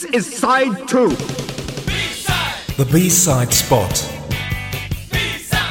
This is side two. The B-side spot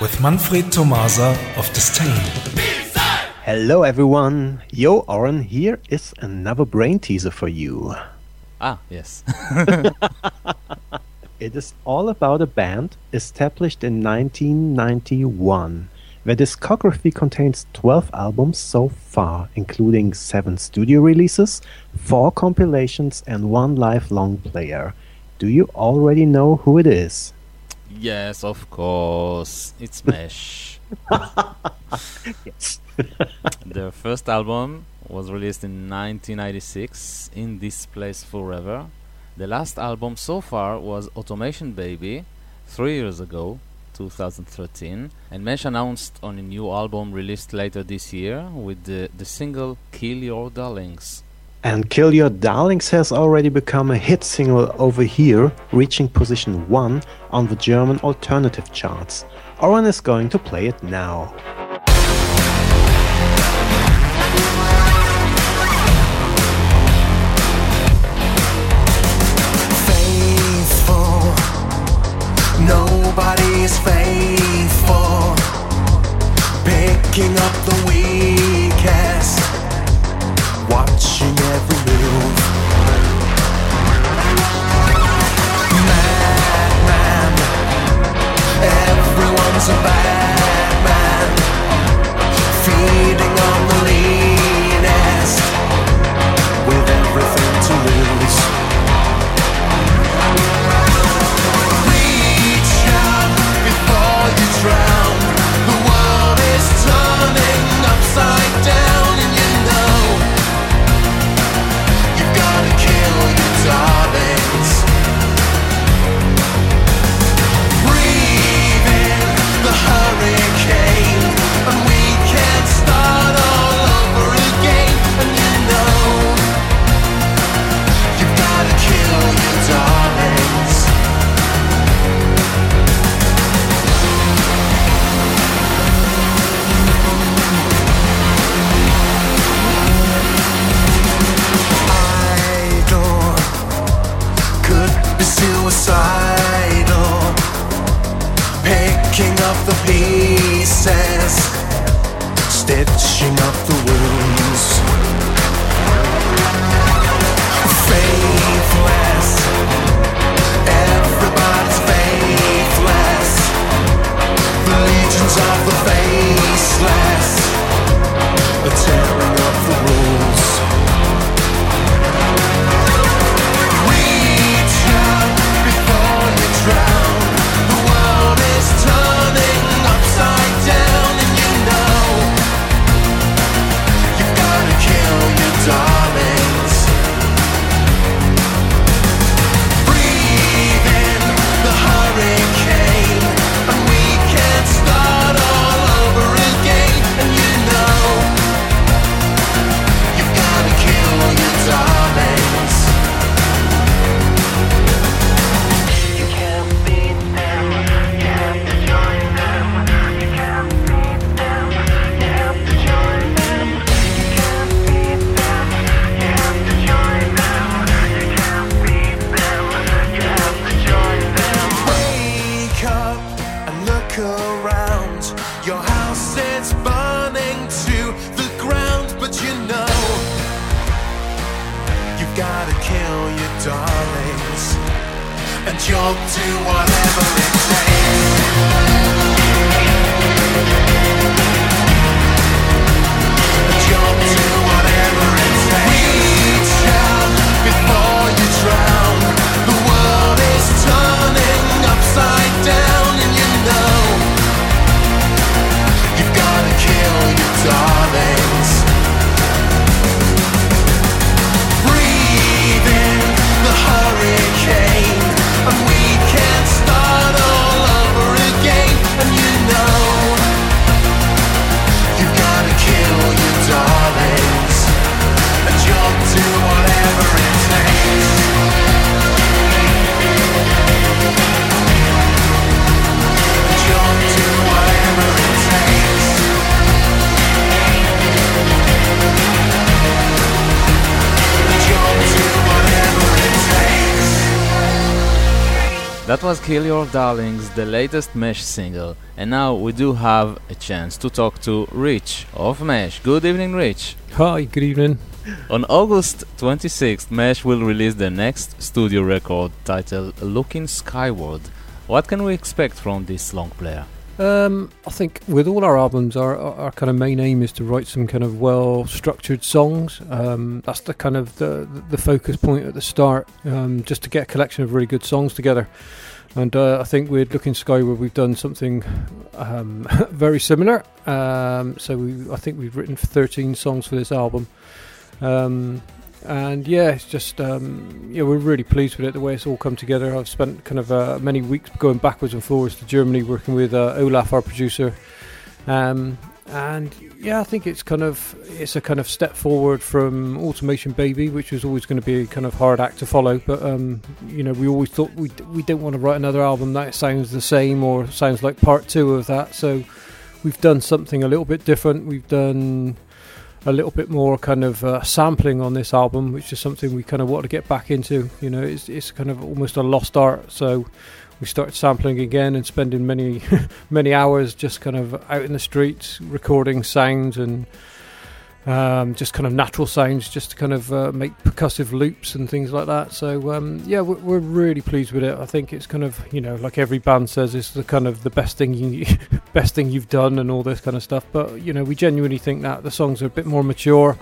with Manfred Tomasa of Disdain. Hello everyone, Yo Oren, here is another brain teaser for you. Ah, yes. It is all about a band established in 1991. Their discography contains 12 albums so far, including 7 studio releases, 4 compilations, and 1 lifelong player. Do you already know who it is? yes, of course. It's Mesh. Yes. Their first album was released in 1996, In This Place Forever. The last album so far was Automation Baby, three years ago, 2013, and Mesh announced on a new album released later this year with the, the single Kill Your Darlings. And Kill Your Darlings has already become a hit single over here, reaching position 1 on the German alternative charts. Oren is going to play it now. Nobody's faithful. Picking up the weakest, watching every move. Stitching up the wounds. That was Kill Your Darlings, the latest Mesh single. And now we do have a chance to talk to Rich of Mesh. Good evening, Rich. Hi, good evening. On August 26th, Mesh will release their next studio record titled Looking Skyward. What can we expect from this long player? Um, I think with all our albums, our, our, kind of main aim is to write some kind of well-structured songs. Um, that's the kind of the the focus point at the start, um, just to get a collection of really good songs together. And uh, I think with Looking Skyward, we've done something um, very similar. Um, so we, I think we've written 13 songs for this album. Um, and yeah, it's just um, yeah, we're really pleased with it. The way it's all come together. I've spent kind of uh, many weeks going backwards and forwards to Germany, working with uh, Olaf, our producer. Um, and yeah, I think it's kind of it's a kind of step forward from Automation Baby, which was always going to be a kind of hard act to follow. But um, you know, we always thought we we don't want to write another album that sounds the same or sounds like part two of that. So we've done something a little bit different. We've done a little bit more kind of uh, sampling on this album, which is something we kind of want to get back into. You know, it's it's kind of almost a lost art. So we started sampling again and spending many many hours just kind of out in the streets recording sounds and um, just kind of natural sounds, just to kind of uh, make percussive loops and things like that. So um, yeah, we're, we're really pleased with it. I think it's kind of you know like every band says, it's the kind of the best thing you best thing you've done and all this kind of stuff. But you know, we genuinely think that the songs are a bit more mature.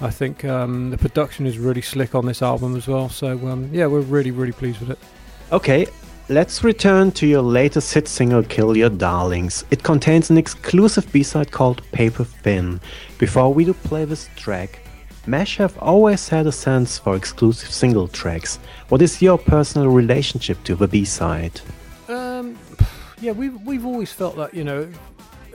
I think um, the production is really slick on this album as well. So um, yeah, we're really really pleased with it. Okay, let's return to your latest hit single, Kill Your Darlings. It contains an exclusive B side called Paper Thin. Before we do play this track, Mesh have always had a sense for exclusive single tracks. What is your personal relationship to the B side? Um, yeah, we've we've always felt that you know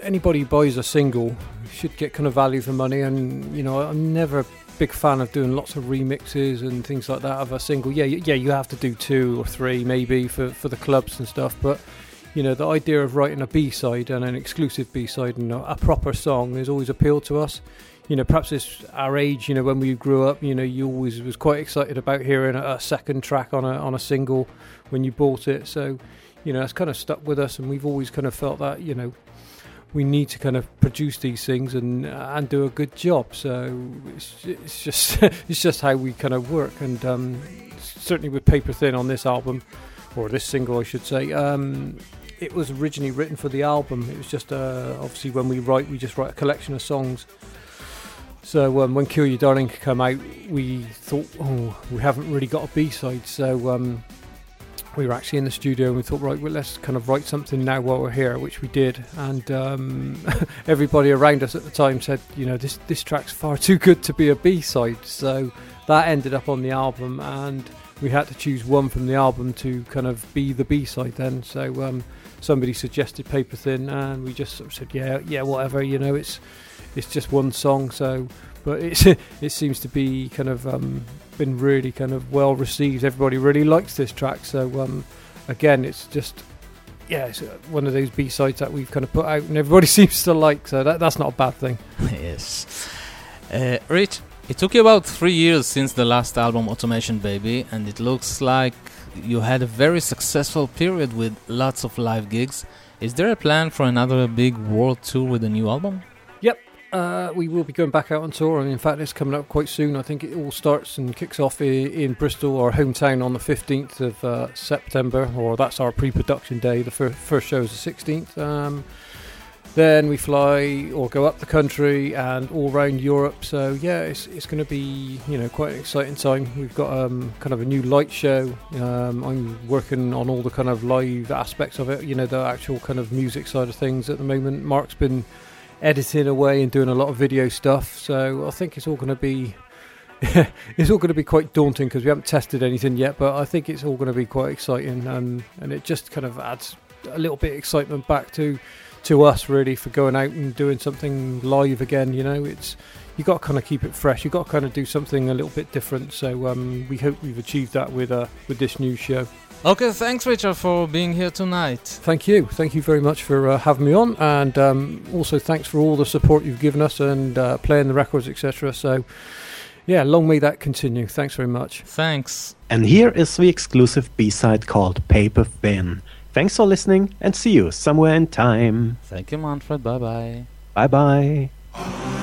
anybody who buys a single should get kind of value for money, and you know I'm never big fan of doing lots of remixes and things like that of a single. Yeah, yeah, you have to do two or three maybe for for the clubs and stuff, but you know the idea of writing a B side and an exclusive B side and a, proper song has always appealed to us. You know, perhaps it's our age. You know, when we grew up, you know, you always was quite excited about hearing a, a second track on a on a single when you bought it. So, you know, it's kind of stuck with us, and we've always kind of felt that you know we need to kind of produce these things and and do a good job. So it's, it's just it's just how we kind of work, and um, certainly with Paper Thin on this album or this single, I should say. Um, it was originally written for the album. It was just uh, obviously when we write, we just write a collection of songs. So um, when Kill Your Darling came out, we thought, oh, we haven't really got a B side. So um, we were actually in the studio and we thought, right, well, let's kind of write something now while we're here, which we did. And um, everybody around us at the time said, you know, this this track's far too good to be a B side. So that ended up on the album, and we had to choose one from the album to kind of be the B side. Then, so um, somebody suggested Paper Thin, and we just sort of said, yeah, yeah, whatever. You know, it's it's just one song, so but it's it seems to be kind of um, been really kind of well received. Everybody really likes this track, so um, again, it's just yeah, it's uh, one of those B sides that we've kind of put out, and everybody seems to like. So that that's not a bad thing. yes. Uh, Rich, it took you about three years since the last album, Automation Baby, and it looks like you had a very successful period with lots of live gigs. Is there a plan for another big world tour with a new album? Uh, we will be going back out on tour, and in fact, it's coming up quite soon. I think it all starts and kicks off i- in Bristol, our hometown, on the 15th of uh, September, or that's our pre production day. The fir- first show is the 16th. Um, then we fly or go up the country and all around Europe. So, yeah, it's, it's going to be you know quite an exciting time. We've got um, kind of a new light show. Um, I'm working on all the kind of live aspects of it, you know, the actual kind of music side of things at the moment. Mark's been editing away and doing a lot of video stuff. So I think it's all going to be it's all going to be quite daunting because we haven't tested anything yet. But I think it's all going to be quite exciting, and and it just kind of adds a little bit of excitement back to to us really for going out and doing something live again. You know, it's you got to kind of keep it fresh. You got to kind of do something a little bit different. So um, we hope we've achieved that with uh, with this new show. Okay, thanks, Richard, for being here tonight. Thank you. Thank you very much for uh, having me on, and um, also thanks for all the support you've given us and uh, playing the records, etc. So. Yeah, long may that continue. Thanks very much. Thanks. And here is the exclusive B side called Paper Thin. Thanks for listening and see you somewhere in time. Thank you, Manfred. Bye bye. Bye bye.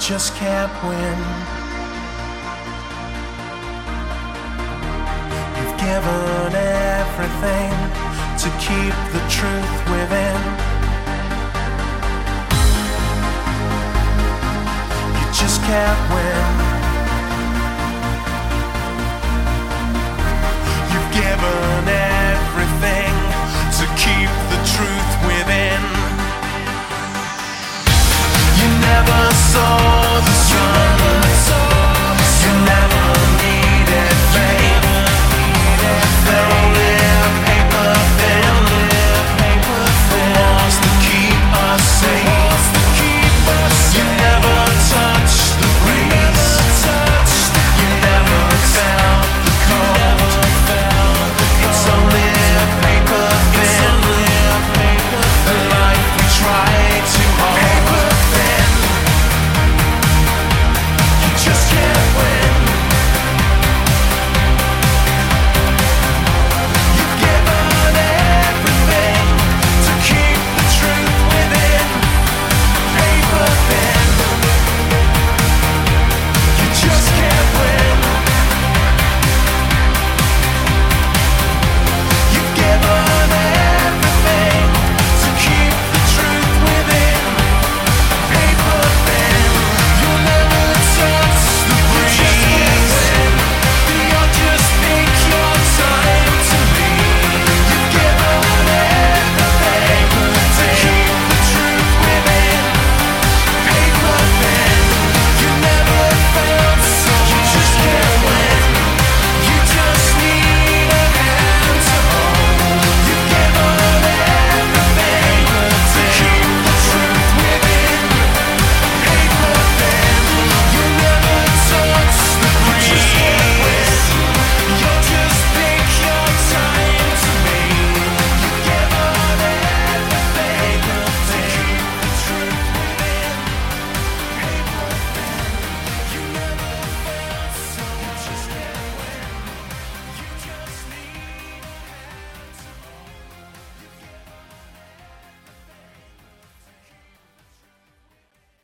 just can't win. You've given everything to keep the truth within. You just can't win. You've given everything to keep the truth within. You never saw strong